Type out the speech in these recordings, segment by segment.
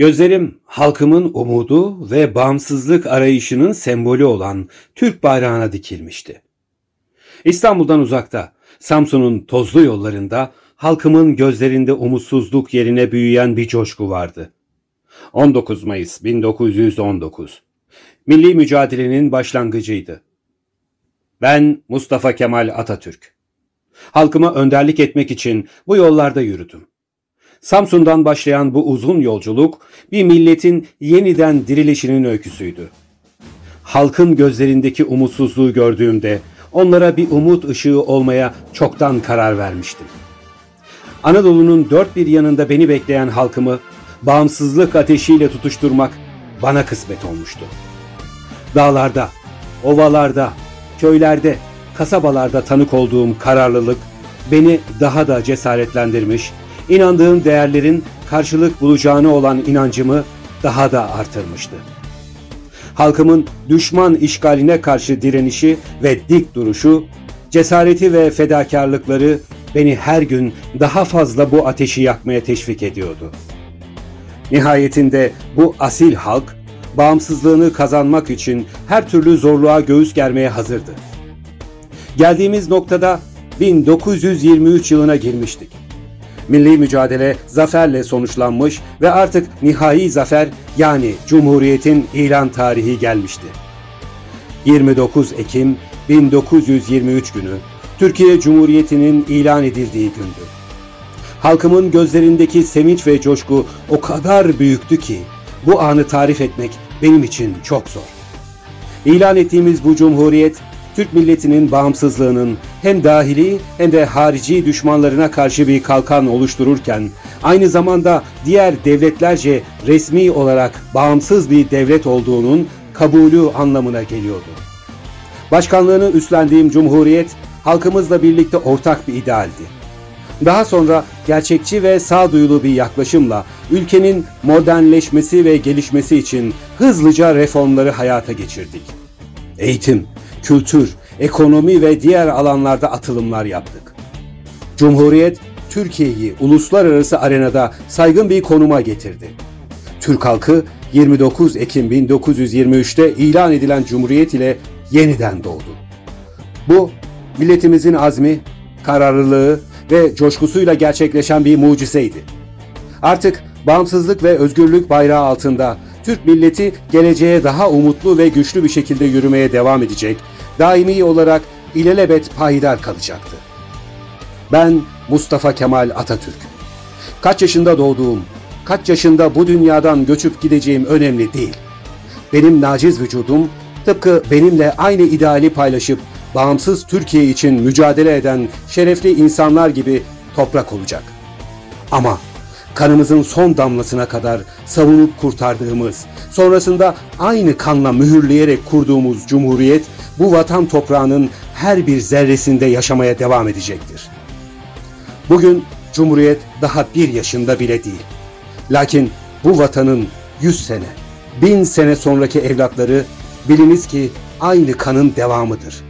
Gözlerim halkımın umudu ve bağımsızlık arayışının sembolü olan Türk bayrağına dikilmişti. İstanbul'dan uzakta, Samsun'un tozlu yollarında halkımın gözlerinde umutsuzluk yerine büyüyen bir coşku vardı. 19 Mayıs 1919 Milli mücadelenin başlangıcıydı. Ben Mustafa Kemal Atatürk. Halkıma önderlik etmek için bu yollarda yürüdüm. Samsun'dan başlayan bu uzun yolculuk bir milletin yeniden dirilişinin öyküsüydü. Halkın gözlerindeki umutsuzluğu gördüğümde onlara bir umut ışığı olmaya çoktan karar vermiştim. Anadolu'nun dört bir yanında beni bekleyen halkımı bağımsızlık ateşiyle tutuşturmak bana kısmet olmuştu. Dağlarda, ovalarda, köylerde, kasabalarda tanık olduğum kararlılık beni daha da cesaretlendirmiş, inandığım değerlerin karşılık bulacağını olan inancımı daha da artırmıştı. Halkımın düşman işgaline karşı direnişi ve dik duruşu, cesareti ve fedakarlıkları beni her gün daha fazla bu ateşi yakmaya teşvik ediyordu. Nihayetinde bu asil halk bağımsızlığını kazanmak için her türlü zorluğa göğüs germeye hazırdı. Geldiğimiz noktada 1923 yılına girmiştik. Milli mücadele zaferle sonuçlanmış ve artık nihai zafer yani Cumhuriyet'in ilan tarihi gelmişti. 29 Ekim 1923 günü Türkiye Cumhuriyeti'nin ilan edildiği gündü. Halkımın gözlerindeki sevinç ve coşku o kadar büyüktü ki bu anı tarif etmek benim için çok zor. İlan ettiğimiz bu cumhuriyet Türk milletinin bağımsızlığının hem dahili hem de harici düşmanlarına karşı bir kalkan oluştururken aynı zamanda diğer devletlerce resmi olarak bağımsız bir devlet olduğunun kabulü anlamına geliyordu. Başkanlığını üstlendiğim cumhuriyet halkımızla birlikte ortak bir idealdi. Daha sonra gerçekçi ve sağduyulu bir yaklaşımla ülkenin modernleşmesi ve gelişmesi için hızlıca reformları hayata geçirdik. Eğitim, kültür, ekonomi ve diğer alanlarda atılımlar yaptık. Cumhuriyet, Türkiye'yi uluslararası arenada saygın bir konuma getirdi. Türk halkı 29 Ekim 1923'te ilan edilen Cumhuriyet ile yeniden doğdu. Bu, milletimizin azmi, kararlılığı ve coşkusuyla gerçekleşen bir mucizeydi. Artık bağımsızlık ve özgürlük bayrağı altında Türk milleti geleceğe daha umutlu ve güçlü bir şekilde yürümeye devam edecek, daimi olarak ilelebet payidar kalacaktı. Ben Mustafa Kemal Atatürk. Kaç yaşında doğduğum, kaç yaşında bu dünyadan göçüp gideceğim önemli değil. Benim naciz vücudum tıpkı benimle aynı ideali paylaşıp bağımsız Türkiye için mücadele eden şerefli insanlar gibi toprak olacak. Ama kanımızın son damlasına kadar savunup kurtardığımız, sonrasında aynı kanla mühürleyerek kurduğumuz cumhuriyet bu vatan toprağının her bir zerresinde yaşamaya devam edecektir. Bugün cumhuriyet daha bir yaşında bile değil. Lakin bu vatanın yüz sene, bin sene sonraki evlatları biliniz ki aynı kanın devamıdır.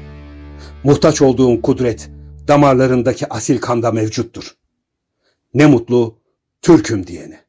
Muhtaç olduğun kudret damarlarındaki asil kanda mevcuttur. Ne mutlu Türk'üm diyene.